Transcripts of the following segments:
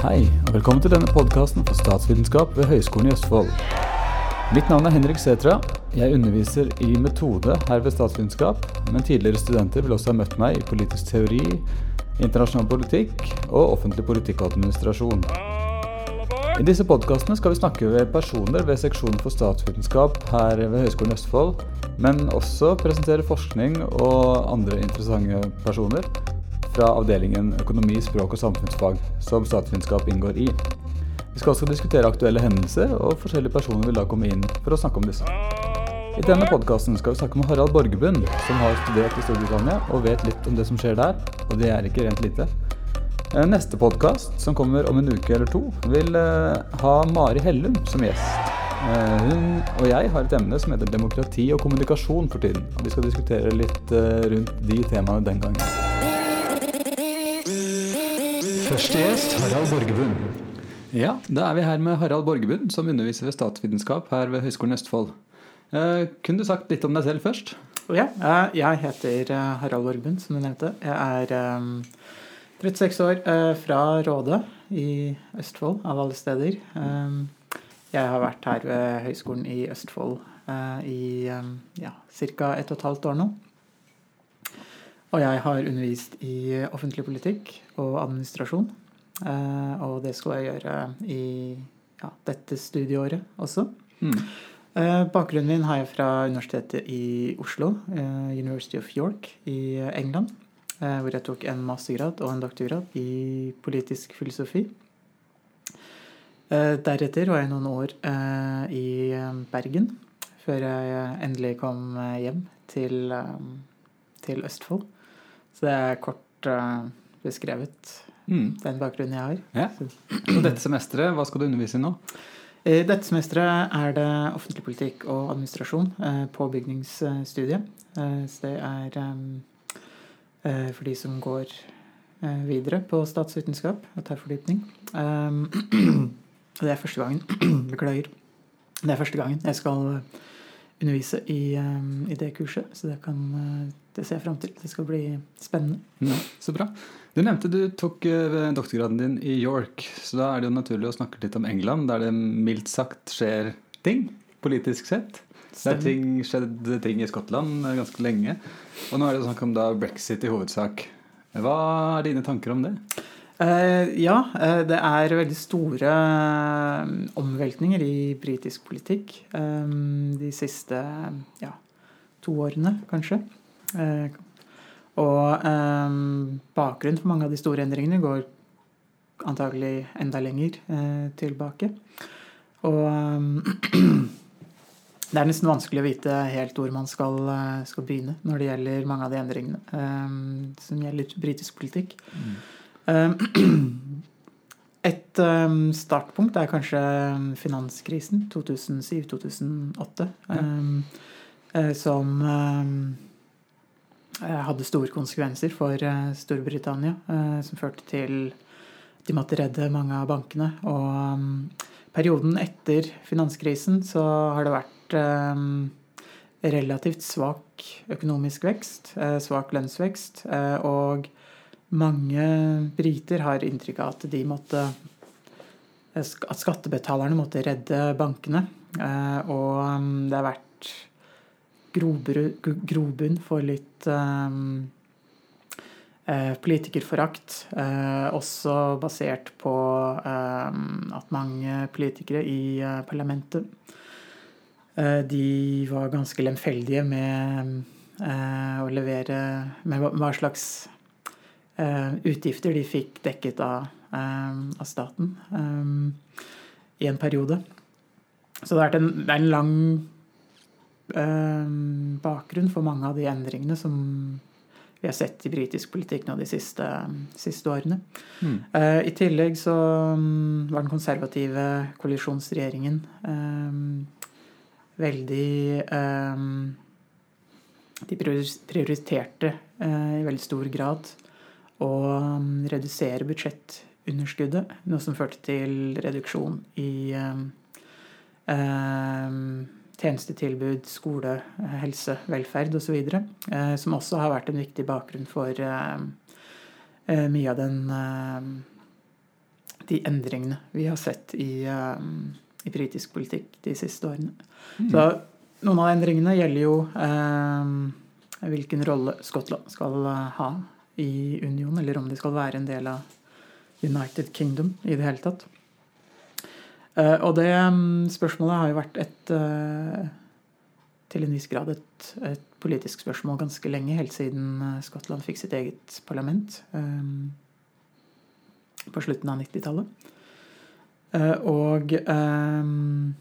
Hei, og velkommen til denne podkasten for statsvitenskap ved Høgskolen i Østfold. Mitt navn er Henrik Setra. Jeg underviser i metode her ved statsvitenskap, men tidligere studenter vil også ha møtt meg i politisk teori, internasjonal politikk og offentlig politikk og administrasjon. I disse podkastene skal vi snakke med personer ved seksjonen for statsvitenskap her ved Høgskolen Østfold, men også presentere forskning og andre interessante personer fra avdelingen økonomi, språk og samfunnsfag, som statsvitenskap inngår i. Vi skal også diskutere aktuelle hendelser, og forskjellige personer vil da komme inn for å snakke om disse. I denne podkasten skal vi snakke med Harald Borgebund, som har studert i Storbritannia og vet litt om det som skjer der, og det er ikke rent lite. Eh, Neste podkast, som kommer om en uke eller to, vil eh, ha Mari Hellum som gjest. Eh, Hun og jeg har et emne som heter demokrati og kommunikasjon for tiden. og Vi skal diskutere litt rundt de temaene den gangen. Første gjest, Harald Borgebund. Ja, da er vi her med Harald Borgebund, som underviser ved statsvitenskap her ved Høgskolen Østfold. Eh, kunne du sagt litt om deg selv først? Ja, eh, jeg heter eh, Harald Borgebund, som du nevnte. Jeg er eh, 36 år, eh, fra Råde i Østfold, av alle steder. Jeg har vært her ved Høgskolen i Østfold eh, i ja, ca. et og et halvt år nå. Og jeg har undervist i offentlig politikk og administrasjon. Eh, Og det skal jeg gjøre i ja, dette studieåret også. Mm. Eh, Bakgrunnen min har jeg fra universitetet i Oslo, eh, University of York i England. eh, Hvor jeg tok en mastergrad og en doktorgrad i politisk filosofi. Eh, Deretter var jeg noen år eh, i Bergen, før jeg endelig kom hjem til, til Østfold. Så det er kort uh, beskrevet, Mm. den bakgrunnen jeg har. Ja. Og dette semesteret, hva skal du undervise i nå? I dette semesteret er det offentlig politikk og administrasjon uh, på bygningsstudiet. Eh, så det er um, for de som går videre på statsvitenskap og tar fordypning. Um, det er første gangen Beklager. Det er første gangen jeg skal undervise i, um, i det kurset, så det, kan, det ser jeg fram til. Det skal bli spennende. Ja, så bra. Du nevnte du tok eh, doktorgraden din i York, så da er det jo naturlig å snakke litt om England, der det mildt sagt skjer ting, politisk sett. Det er ting, skjedd ting i Skottland eh, ganske lenge. Og nå er det snakk om da brexit i hovedsak. Hva er dine tanker om det? Eh, ja, eh, det er veldig store omveltninger i britisk politikk eh, de siste ja, to årene, kanskje. Eh, og eh, bakgrunnen for mange av de store endringene går antagelig enda lenger eh, tilbake. Og det er nesten vanskelig å vite helt hvor man skal, skal begynne når det gjelder mange av de endringene eh, som gjelder britisk politikk. Um, Et um, startpunkt er kanskje finanskrisen 2007-2008, ja. eh, som um, hadde store konsekvenser for eh, Storbritannia, eh, som førte til de måtte redde mange av bankene. Og um, perioden etter finanskrisen så har det vært relativt svak økonomisk vekst, eh, svak lønnsvekst, eh, og mange briter har inntrykk av at de måtte at skattebetalerne måtte redde bankene. Eh, Og um, det har vært grobunn for litt um, eh, politikerforakt. eh, Også basert på um, at mange politikere i eh, parlamentet de var ganske lemfeldige med å levere Med hva- slags utgifter de fikk dekket av, eh, av staten i en periode. Så det er en, det er en lang bakgrunn for mange av de endringene som vi har sett i britisk politikk nå de siste, siste årene. Mm. Uh, I tillegg så um, var den konservative koalisjonsregjeringen um, veldig um, De prioriterte uh, i veldig stor grad å mm, redusere budsjettunderskuddet, noe som førte til reduksjon i um, eh, tjenestetilbud, skole, eh, helse, velferd osv. Eh, som også har vært en viktig bakgrunn for eh, eh, mye av den de endringene vi har sett i, i britisk politikk de siste årene. Mm. Så noen av endringene gjelder jo hvilken rolle Skottland skal ha i unionen, eller om de skal være en del av United Kingdom i det hele tatt. Eh, og det spørsmålet har jo vært et eh, til en viss grad et, et, politisk spørsmål ganske lenge, helt siden Skottland fikk sitt eget parlament um, på slutten av 90-tallet. Uh, og um,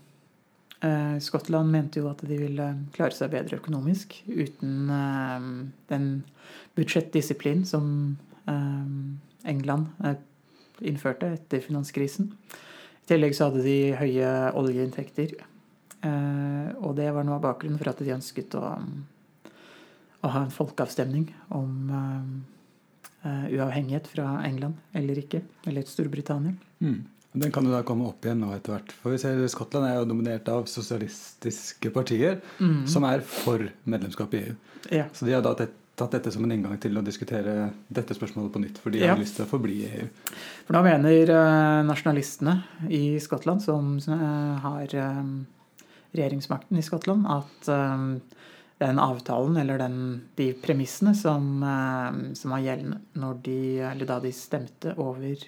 uh, Skottland mente jo at de ville klare seg bedre økonomisk uten uh, den budsjettdisiplin som England innførte etter finanskrisen. I tillegg så hadde de høye oljeinntekter. Eh, og det var noe av bakgrunnen for at de ønsket å, å ha en folkeavstemning om uh, uavhengighet fra England eller ikke, eller Storbritannia. Mm. Den kan jo da komme opp igjen nå etter hvert. For vi ser Skottland er jo dominert av sosialistiske partier mm. som er for medlemskap i EU. Ja. Så de har da tatt dette som en inngang til å diskutere dette spørsmålet på nytt. For de har lyst til å forbli i EU. For da mener uh, nasjonalistene i Skottland, som uh, har um, regjeringsmakten i Skottland at den avtalen, eller den, de premissene som, som, var gjeldende når de, eller da de stemte over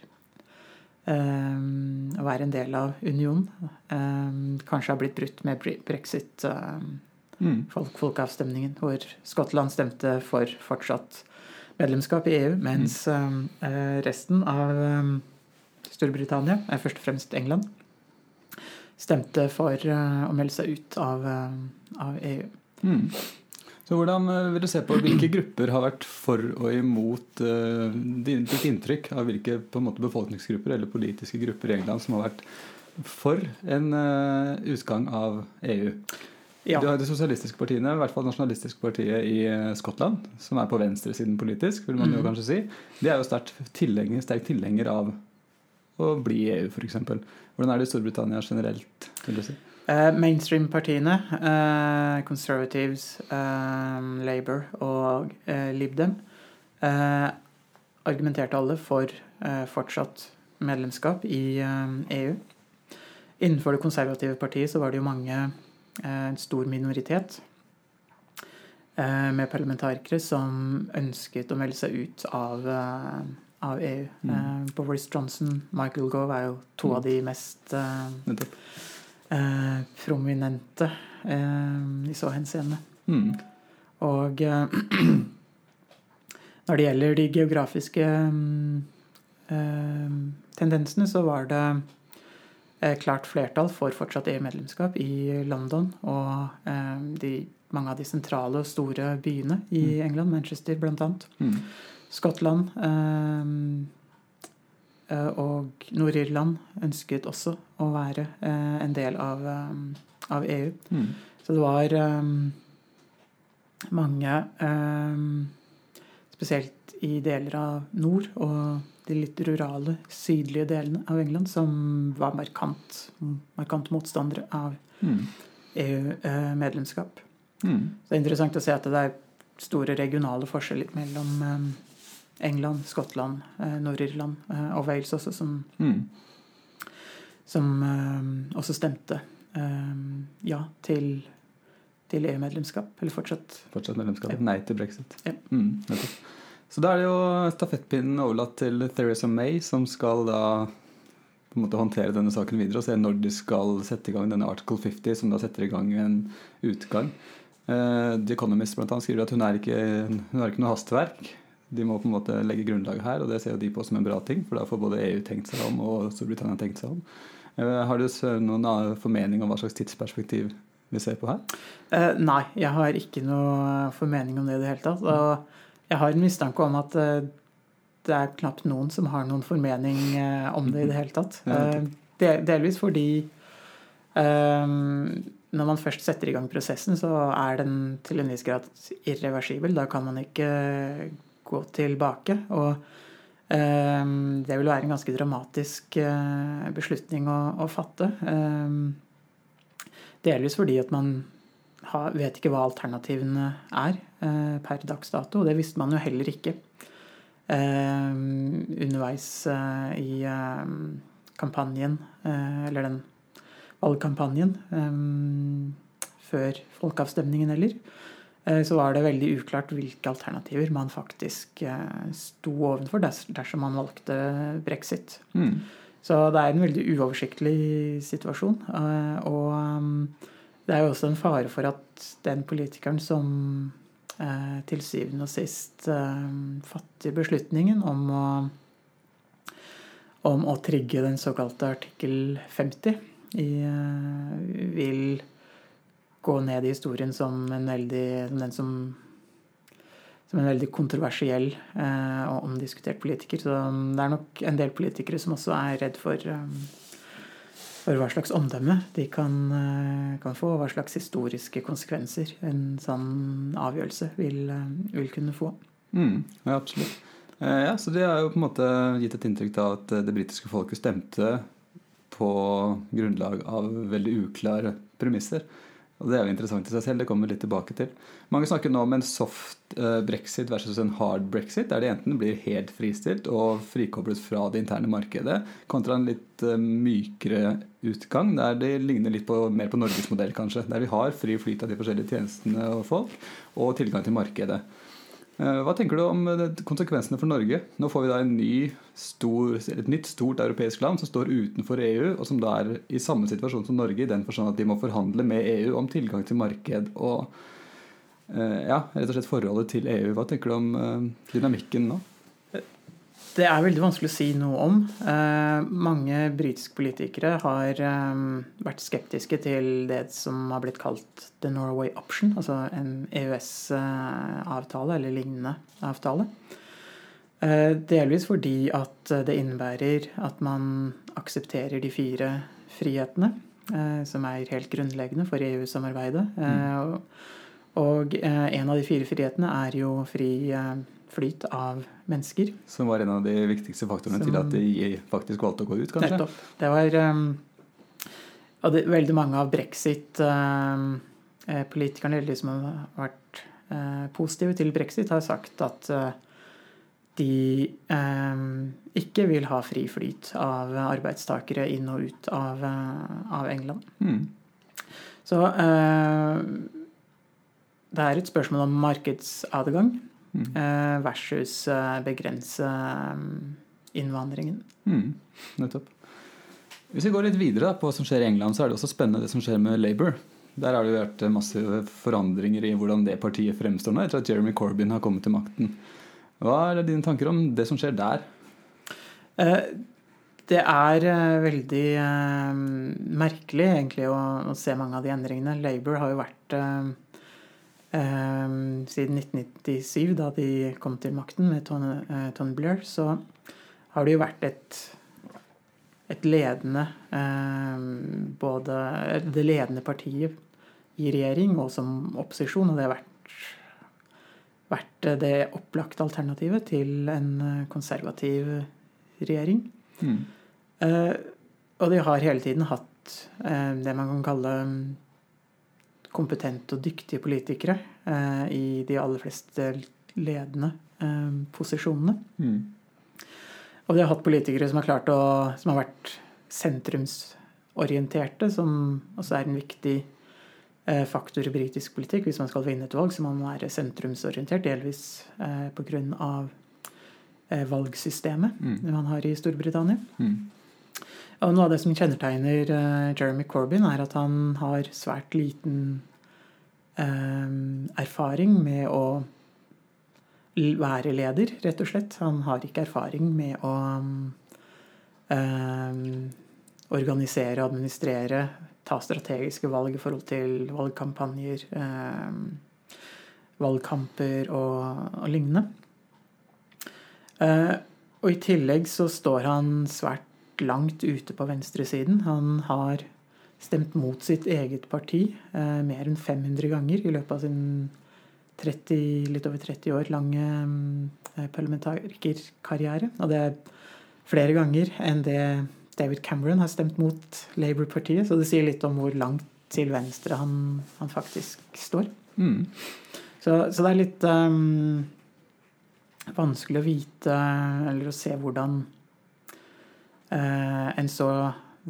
um, å være en del av unionen, um, kanskje har blitt brutt med brexit. Um, mm. folk, folkeavstemningen, hvor Skottland stemte for fortsatt medlemskap i EU, mens mm. resten av Storbritannia, er først og fremst England, stemte for uh, å melde seg ut av, av EU. Mm. Så Hvordan vil du se på hvilke grupper har vært for og imot uh, ditt inntrykk av hvilke måte, befolkningsgrupper eller politiske grupper i England som har vært for en uh, utgang av EU? Ja. Du har de sosialistiske partiene, i hvert fall nasjonalistiske partiet i Skottland, som er på venstresiden politisk, vil man jo mm. kanskje si. De er jo sterkt tilhenger, sterk tilhenger av å bli i EU, f.eks. Hvordan er det i Storbritannia generelt? vil du si? Uh, Mainstream-partiene, uh, Conservatives, uh, Labour og Lib Dem, argumenterte alle for fortsatt medlemskap i EU. Innenfor det konservative partiet så var det jo mange, en stor minoritet med parlamentarikere som ønsket å melde seg ut av av EU. Mm. Uh, Boris Johnson, Michael Gove er jo to mm. av de mest uh, uh, prominente i så henseende. Mm. Og når det gjelder de geografiske tendensene, så var det klart flertall for fortsatt EU-medlemskap i London og de, mange av de sentrale og store byene i mm. England, Manchester bl.a. Mm. Skottland eh, eh, og Nord-Irland ønsket også å være eh, en del av, av EU. Mm. Så det var mange Spesielt i deler av nord og de litt rurale, sydlige delene av England som var markant, markant motstandere av mm. EU-medlemskap. Mm. Så det er interessant å se at det er store regionale forskjeller mellom England, Skottland, eh, Nord-Irland eh, og Wales også, som, mm. som eh, også stemte ja til, til EU-medlemskap. Eller fortsatt Fortsatt medlemskap. Nei til brexit. Ja. Mm, så da er det jo stafettpinnen overlatt til Theresa May, som skal da på en måte håndtere denne saken videre og se når de skal sette i gang denne Article 50, som da setter i gang en utgang. The Economist blant annet skriver at hun er ikke, hun har ikke noe hastverk. De må på en måte legge grunnlaget her, og det ser jo de på som en bra ting. For da får både EU tenkt seg om, og Storbritannia tenkt seg om. Eh, har du noen formening om hva slags tidsperspektiv vi ser på her? Uh, nei, jeg har ikke noe formening om det i det hele tatt. Og jeg har en mistanke om at eh, det er knapt noen som har noen formening eh, om det i det hele tatt. Eh, delvis fordi når man først setter i gang prosessen, så er den til en viss grad irreversibel. Da kan man ikke gå tilbake. Og det vil være en ganske dramatisk beslutning å, å fatte. Delvis fordi at man vet ikke hva alternativene er per dags dato, og det visste man jo heller ikke eh, underveis eh, i eh, kampanjen, eh, eller den valgkampanjen, før folkeavstemningen heller, så var det veldig uklart hvilke alternativer man faktisk sto overfor dersom man valgte brexit. Mm. Så det er en veldig uoversiktlig situasjon. Og det er jo også en fare for at den politikeren som eh, til syvende og sist eh, fatter beslutningen om å, om å trigge den såkalte artikkel 50, i, eh, vil gå ned i historien som, en veldig, som som som en veldig kontroversiell eh, og omdiskutert politiker. Så det er nok en del politikere som også er redd for um, for hva slags omdømme de kan, eh, kan, få, og hva slags historiske konsekvenser en sånn avgjørelse vil, eh, vil kunne få. Mm, ja, absolutt. Eh, ja, så Det har jo på en måte gitt et inntrykk av at det britiske folket stemte på grunnlag av veldig uklare premisser. Og Det er jo interessant i seg selv. Det kommer vi litt tilbake til. Mange snakker nå om en soft eh, brexit versus en hard brexit, der de enten blir helt fristilt og frikoblet fra det interne markedet, kontra en litt eh, mykere utgang, der de ligner litt på, mer på Norges modell, kanskje. Der vi har fri flyt av de forskjellige tjenestene og folk, og tilgang til markedet. Eh, hva tenker du om eh, konsekvensene for Norge? Nå får vi da ny stor, et nytt stort europeisk land som står utenfor EU, og som da er i samme situasjon som Norge, i den forstand at de må forhandle med EU om tilgang til marked og eh, ja, rett og slett forholdet til EU. Hva tenker du om dynamikken nå? Det er veldig vanskelig å si noe om. Eh, mange britiske politikere har eh, vært skeptiske til det som har blitt kalt the Norway option, altså en EØS-avtale eller lignende avtale. Eh, delvis fordi at det innebærer at man aksepterer de fire frihetene, eh, som er helt grunnleggende for EU-samarbeidet. Mm. Og en av de fire frihetene er jo fri flyt av mennesker. Som var en av de viktigste faktorene Som, til at de faktisk valgte å gå ut, kanskje? Nettopp. Det var um, det, veldig mange av brexit-politikerne, um, eller de som har vært uh, positive til brexit, har sagt at uh, de um, ikke vil ha fri flyt av arbeidstakere inn og ut av, av England. Mm. Så det er et spørsmål om markedsadgang. Mm. Eh, versus eh, begrense eh, innvandringen. Mm. Nettopp. Hvis vi går litt videre på hva som skjer i England, så er det også spennende det som skjer med Labour. Der har det jo vært masse forandringer i hvordan det partiet fremstår nå, etter at Jeremy Corbyn har kommet til makten. Hva er dine tanker om det som skjer der? Det er veldig merkelig egentlig å, se mange av de endringene. Labour har jo vært siden 1997, da de kom til makten med Tony, uh, Tony Blair, så har det jo vært et, et ledende um, Både det ledende partiet i regjering og som opposisjon, og det har vært, vært det opplagte alternativet til en konservativ regjering. Mm. Og de har hele tiden hatt det man kan kalle kompetente og dyktige politikere eh, i de aller fleste ledende eh, posisjonene. Mm. Og vi har hatt politikere som har klart å som har vært sentrumsorienterte, som også er en viktig eh, faktor i britisk politikk. Hvis man skal vinne et valg, så må man være sentrumsorientert, delvis eh, pga. Eh, valgsystemet mm. man har i Storbritannia. Mm. Og noe av det som kjennetegner uh, Jeremy Corbyn, er at han har svært liten um, erfaring med å være leder, rett og slett. Han har ikke erfaring med å organisere organisere, administrere, ta strategiske valg i forhold til valgkampanjer, valgkamper og, og lignende. Og i tillegg så står han svært langt ute på venstresiden. Han har stemt mot sitt eget parti eh, mer enn 500 ganger i løpet av sin 30, litt over 30 år lange eh, parlamentarikerkarriere. Og det er flere ganger enn det David Cameron har stemt mot Labour-partiet. Så det sier litt om hvor langt til venstre han, han faktisk står. Mm. Så, så, det er litt um, vanskelig å vite eller å se hvordan en så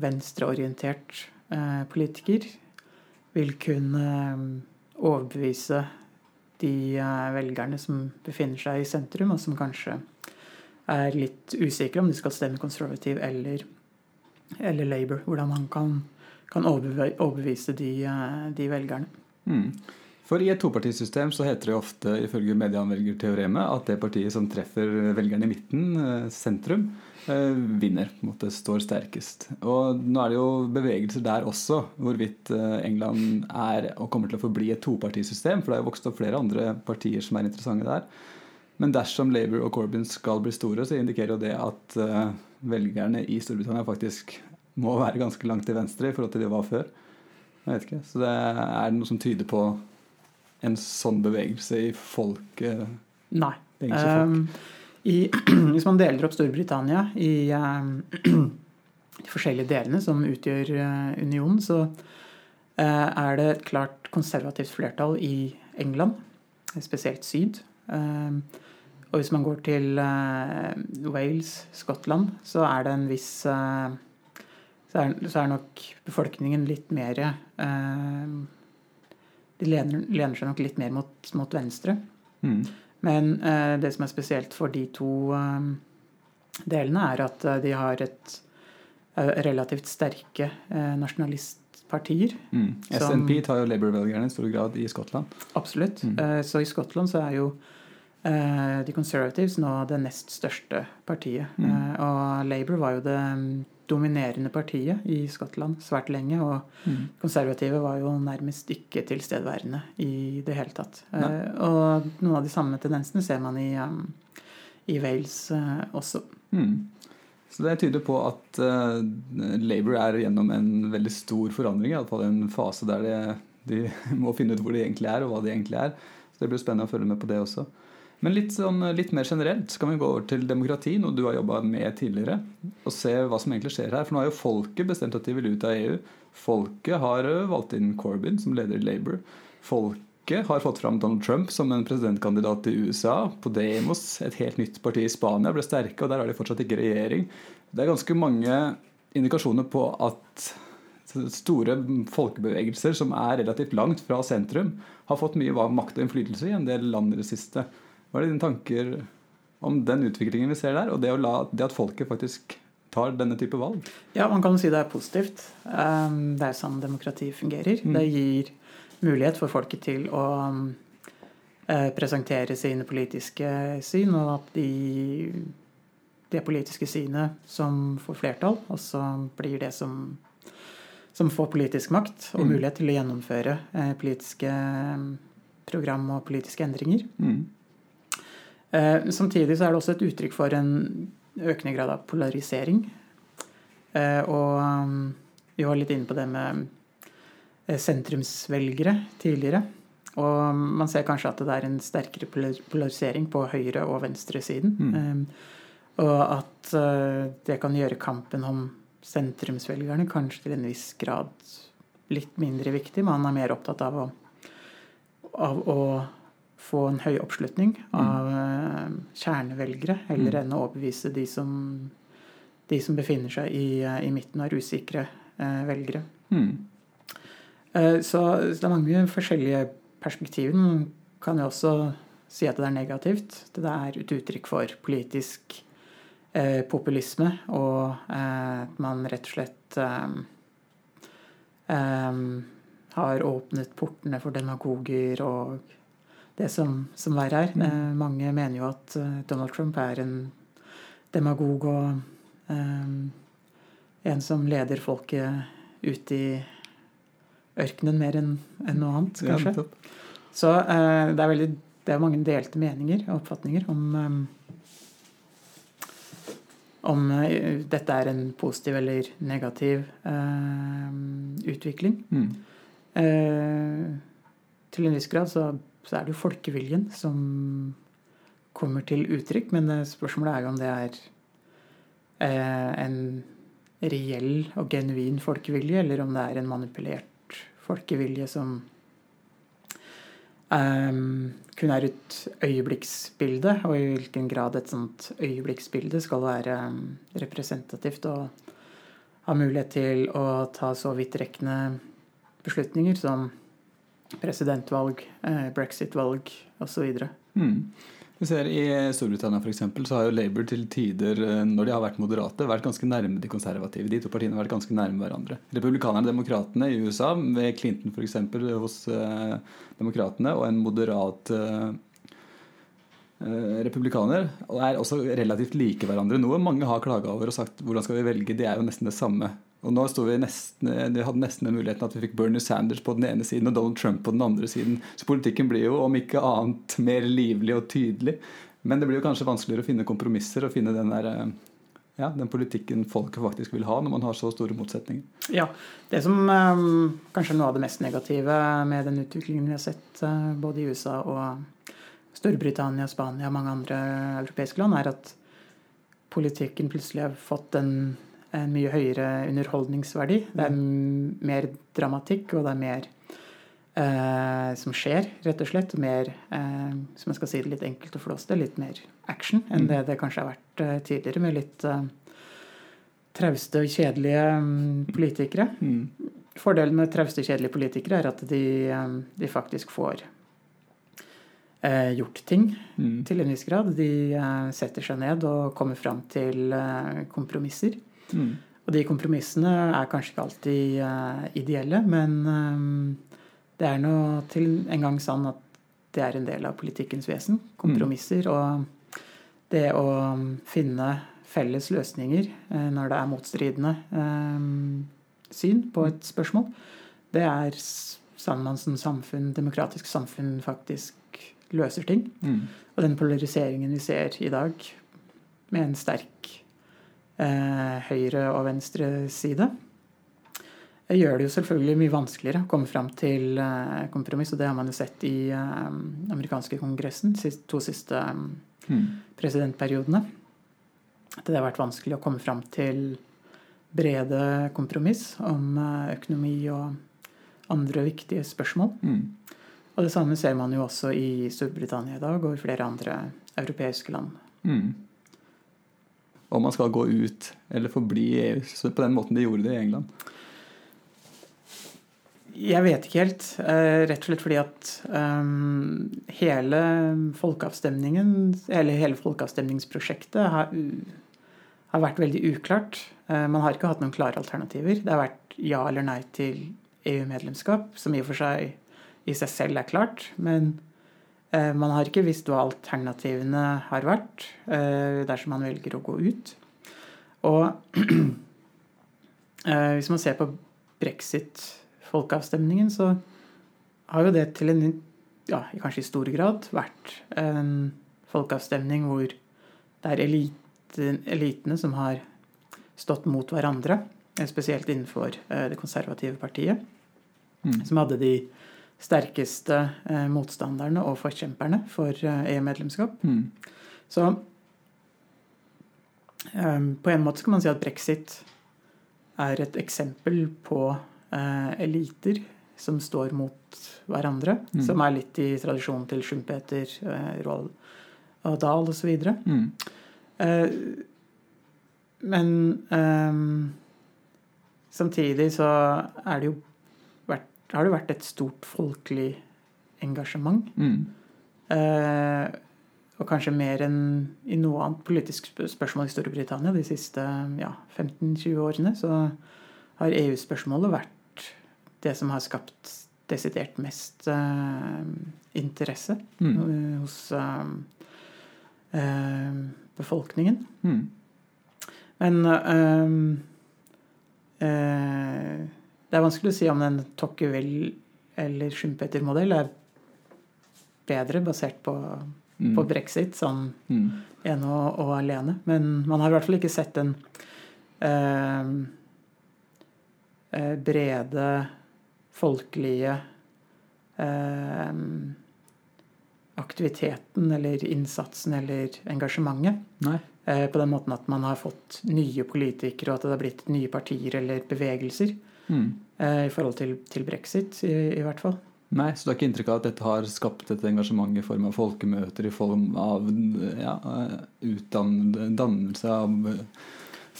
venstreorientert eh, politiker vil kunne eh, overbevise de eh, velgerne som befinner seg i sentrum, og som kanskje er litt usikre om de skal stemme konservativ eller, eller Labour. Hvordan man kan, kan overbevise de, eh, de velgerne. Mm. For i et topartisystem så heter det ofte ifølge medieanvelgerteoremet at det partiet som treffer velgerne i midten, eh, sentrum, eh, vinner. på en måte Står sterkest. Og nå er det jo bevegelser der også, hvorvidt eh, England er og kommer til å forbli et topartisystem. For det har jo vokst opp flere andre partier som er interessante der. Men dersom Labour og Corbyn skal bli store, så indikerer jo det at velgerne i Storbritannia faktisk må være ganske langt til venstre i forhold til det de var før. Jeg vet ikke, Så det er noe som tyder på en sånn bevegelse i folket? Nei. Um, i, hvis man deler opp Storbritannia i um, de forskjellige delene som utgjør uh, unionen, så uh, er det et klart konservativt flertall i England, spesielt syd. Og hvis man går til Wales, Skottland, så er det en viss så, er, så, er, nok befolkningen litt mer de lener, lener, seg nok litt mer mot, mot venstre. Mm. Men eh, det som er spesielt for de to eh, delene, er at eh, de har et relativt sterke nasjonalistpartier. Mm. SNP tar jo Labour-velgerne i stor grad i Skottland. Absolutt. Mm. Eh, så i Skottland så er jo de Conservatives nå det nest største partiet. Mm. og Labour var jo det dominerende partiet i Skottland svært lenge. Og mm. konservative var jo nærmest ikke tilstedeværende i det hele tatt. Uh, og noen av de samme tendensene ser man i, um, i Wales uh, også. Mm. Så det tyder på at uh, Labour er gjennom en veldig stor forandring. Iallfall en fase der det, de må finne ut hvor de egentlig er, og hva de egentlig er. Så det blir spennende å følge med på det også. Men litt, sånn, litt, mer generelt skal vi gå over til demokrati, noe du har jobba med tidligere. Og se hva som egentlig skjer her. For nå har jo folket bestemt at de vil ut av EU. Folket har eh, valgt inn Corbyn som leder i Labour. Folket har fått fram Donald Trump som en presidentkandidat i USA. Podemos, et helt nytt parti i Spania, ble sterke, og der har de fortsatt ikke regjering. Det er ganske mange indikasjoner på at store folkebevegelser som er relativt langt fra sentrum, har fått mye makt og innflytelse i en del land i det siste. Hva er dine tanker om den utviklingen vi ser der, og det, la, det at folket faktisk tar denne type valg? Ja, man kan si det er positivt. Ehm, det er sånn demokrati fungerer. Mm. Det gir mulighet for folket til å eh, presentere sine politiske syn, og at de det politiske synet som får flertall, og så blir det som, som får politisk makt og mm. mulighet til å gjennomføre eh, politiske program og politiske endringer. Mm. Eh, samtidig så er det også et uttrykk for en økende grad av polarisering. Eh, og um, vi var litt inne på det med eh, sentrumsvelgere tidligere. Og man ser kanskje at det er en sterkere polarisering på høyre- og venstresiden. Mm. Og at det kan gjøre kampen om sentrumsvelgerne kanskje til en viss grad litt mindre viktig. Man er mer opptatt av å, av å få en høy oppslutning av mm. kjernevelgere, heller mm. enn å overbevise de som, de som befinner seg i, i, midten av usikre eh, velgere. Mm. Eh, så, så, det er mange forskjellige perspektiver. Man kan jo også si at det er negativt. Det er et uttrykk for politisk eh, populisme, og eh, at man rett og slett eh, eh, har åpnet portene for demagoger og det som, som verre er. Mm. mange mener jo at eh, Donald Trump er en demagog og um, en som leder folket ut i ørkenen mer enn en noe annet, kanskje. Så uh, det, er veldig, det er mange delte meninger og oppfatninger om um, om uh, dette er en positiv eller negativ uh, utvikling. Mm. til en viss grad så så er det jo folkeviljen som kommer til uttrykk. Men spørsmålet er jo om det er eh, en reell og genuin folkevilje, eller om det er en manipulert folkevilje som um, kun er et øyeblikksbilde, og i hvilken grad et sånt øyeblikksbilde skal være um, representativt og ha mulighet til å ta så vidtrekkende beslutninger som presidentvalg, eh, brexit-valg osv. Mm. Vi ser I Storbritannia for eksempel, så har jo Labour til tider, eh, når de har vært moderate, vært ganske nærme de konservative. De to partiene har vært ganske nærme hverandre. Republikanerne og demokratene i USA, ved Clinton f.eks. hos eh, demokratene, og en moderat eh, eh, republikaner, er også relativt like hverandre. Noe mange har klaga over og sagt hvordan skal vi velge, det er jo nesten det samme. Og nå vi nesten, vi hadde nesten den muligheten at vi fikk Bernie Sanders på den ene siden og Donald Trump på den andre siden. Så politikken blir jo om ikke annet mer livlig og tydelig. Men det blir jo kanskje vanskeligere å finne kompromisser og finne den, der, eh, ja, den politikken folket faktisk vil ha når man har så store motsetninger. Ja, Det som um, kanskje er noe av det mest negative med den utviklingen vi har sett uh, både i USA og Storbritannia, Spania og mange andre europeiske land, er at politikken plutselig har fått en en mye høyere underholdningsverdi. Det er mer dramatikk, og det er mer eh, som skjer, rett og slett. Mer, eh, som jeg skal si det litt enkelt og flåste, litt mer action enn det det kanskje har vært eh, tidligere, med litt eh, trauste og kjedelige um, politikere. Mm. Fordelen med trauste og kjedelige politikere er at de, um, de faktisk får eh, gjort ting mm. til en viss grad. De eh, setter seg ned og kommer fram til kompromisser. Mm. Og de kompromissene er kanskje ikke alltid uh, ideelle, men um, det er nå til en gang sånn at det er en del av politikkens vesen. Kompromisser mm. og det å finne felles løsninger uh, når det er motstridende um, syn på et spørsmål, det er sånn man som samfunn, demokratisk samfunn faktisk løser ting. Mm. Og den polariseringen vi ser i dag, med en sterk høyre og venstre side. Det gjør det jo selvfølgelig mye vanskeligere å komme fram til eh, kompromiss, og det har man jo sett i eh, amerikanske kongressen de to siste mm. presidentperiodene. At det har vært vanskelig å komme fram til brede kompromiss om økonomi og andre viktige spørsmål. Mm. Og det samme ser man jo også i Storbritannia i dag og i flere andre europeiske land. Mm om man skal gå ut eller forbli i EU, på den måten de gjorde det i England? Jeg vet ikke helt. Eh, rett og slett fordi at um, hele folkeavstemningen, eller hele folkeavstemningsprosjektet har, har, vært veldig uklart. Uh, man har ikke hatt noen klare alternativer. Det har vært ja eller nei til EU-medlemskap, som i og for seg i seg selv er klart. Men Eh, man har ikke visst hva alternativene har vært eh, dersom man velger å gå ut. Og eh, hvis man ser på brexit-folkeavstemningen, så har jo det til en ja, kanskje i stor grad vært en folkeavstemning hvor det er eliten, elitene som har stått mot hverandre, spesielt innenfor det konservative partiet, mm. som hadde de sterkeste eh, motstanderne og forkjemperne for eh, EU-medlemskap. Mm. Så um, på en måte kan man si at brexit er et eksempel på uh, eliter som står mot hverandre. Mm. Som er litt i tradisjonen til Schumpeter, uh, Roald og Dahl osv. Mm. Uh, men um, samtidig så er det jo har det vært et stort folkelig engasjement. Mm. Eh, og kanskje mer enn i noe annet politisk spørsmål i Storbritannia de siste ja, 15-20 årene, så har EU-spørsmålet vært det som har skapt desidert mest eh, interesse mm. hos eh, eh befolkningen. Mm. Men eh, eh, det er vanskelig å si om en Tocqueville- eller Schumpeter-modell er bedre basert på, mm. på brexit sånn mm. ene og, og, alene. Men man har i hvert fall ikke sett den eh, eh brede, folkelige eh, aktiviteten eller innsatsen eller engasjementet. Eh, på den måten at man har fått nye politikere, og at det har blitt nye partier eller bevegelser mm. Eh, i forhold til, til brexit, i, i, hvert fall. Nei, Så du har ikke inntrykk av at dette har skapt et engasjement i form av folkemøter, i form av ja, utdannelse av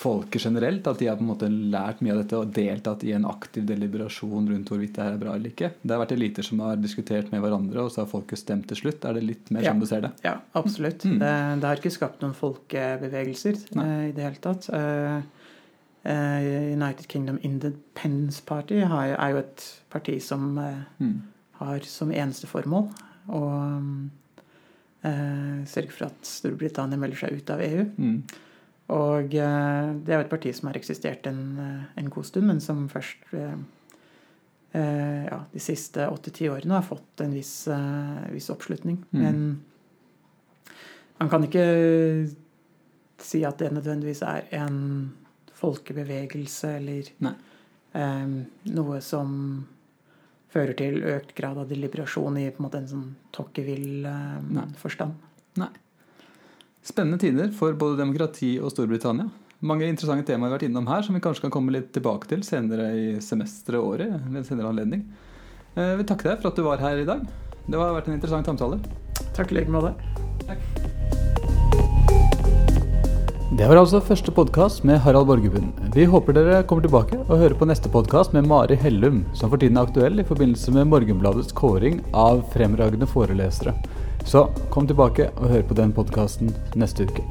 folket generelt? At de har på en måte lært mye av dette og deltatt i en aktiv deliberasjon rundt hvorvidt det her er bra eller ikke? Det har vært eliter som har diskutert med hverandre, og så har folket stemt til slutt. Er det litt mer ja. som du ser det? Ja, absolutt. Mm. Det, det, har ikke skapt noen folkebevegelser Nei. i det hele tatt. Uh, uh, United Kingdom Independence Party er jo et parti som mm har som eneste formål å eh, sørge for at Storbritannia melder seg ut av EU. Mm. Og eh, det er jo et parti som har eksistert en, eh, en god stund, men som først eh, eh ja, de siste åtte-ti årene har fått en viss, eh, viss oppslutning. Mm. Men man kan ikke si at det nødvendigvis er en folkebevegelse eller noe som fører til økt grad av deliberasjon i på en måte en sånn tokkevill-forstand. Eh, Nei. Spennende tider for både demokrati og Storbritannia. Mange interessante temaer vi har vært innom her, som vi kanskje kan komme litt tilbake til senere i semesteret og året. ved en senere anledning. Jeg eh, vil takke deg for at du var her i dag. Det har vært en interessant samtale. Takk i like måte. Takk. Det var altså første podkast med Harald Borgerbund. Vi håper dere kommer tilbake og hører på neste podkast med Mari Hellum, som for tiden er aktuell i forbindelse med Morgenbladets kåring av fremragende forelesere. Så kom tilbake og hør på den podkasten neste uke.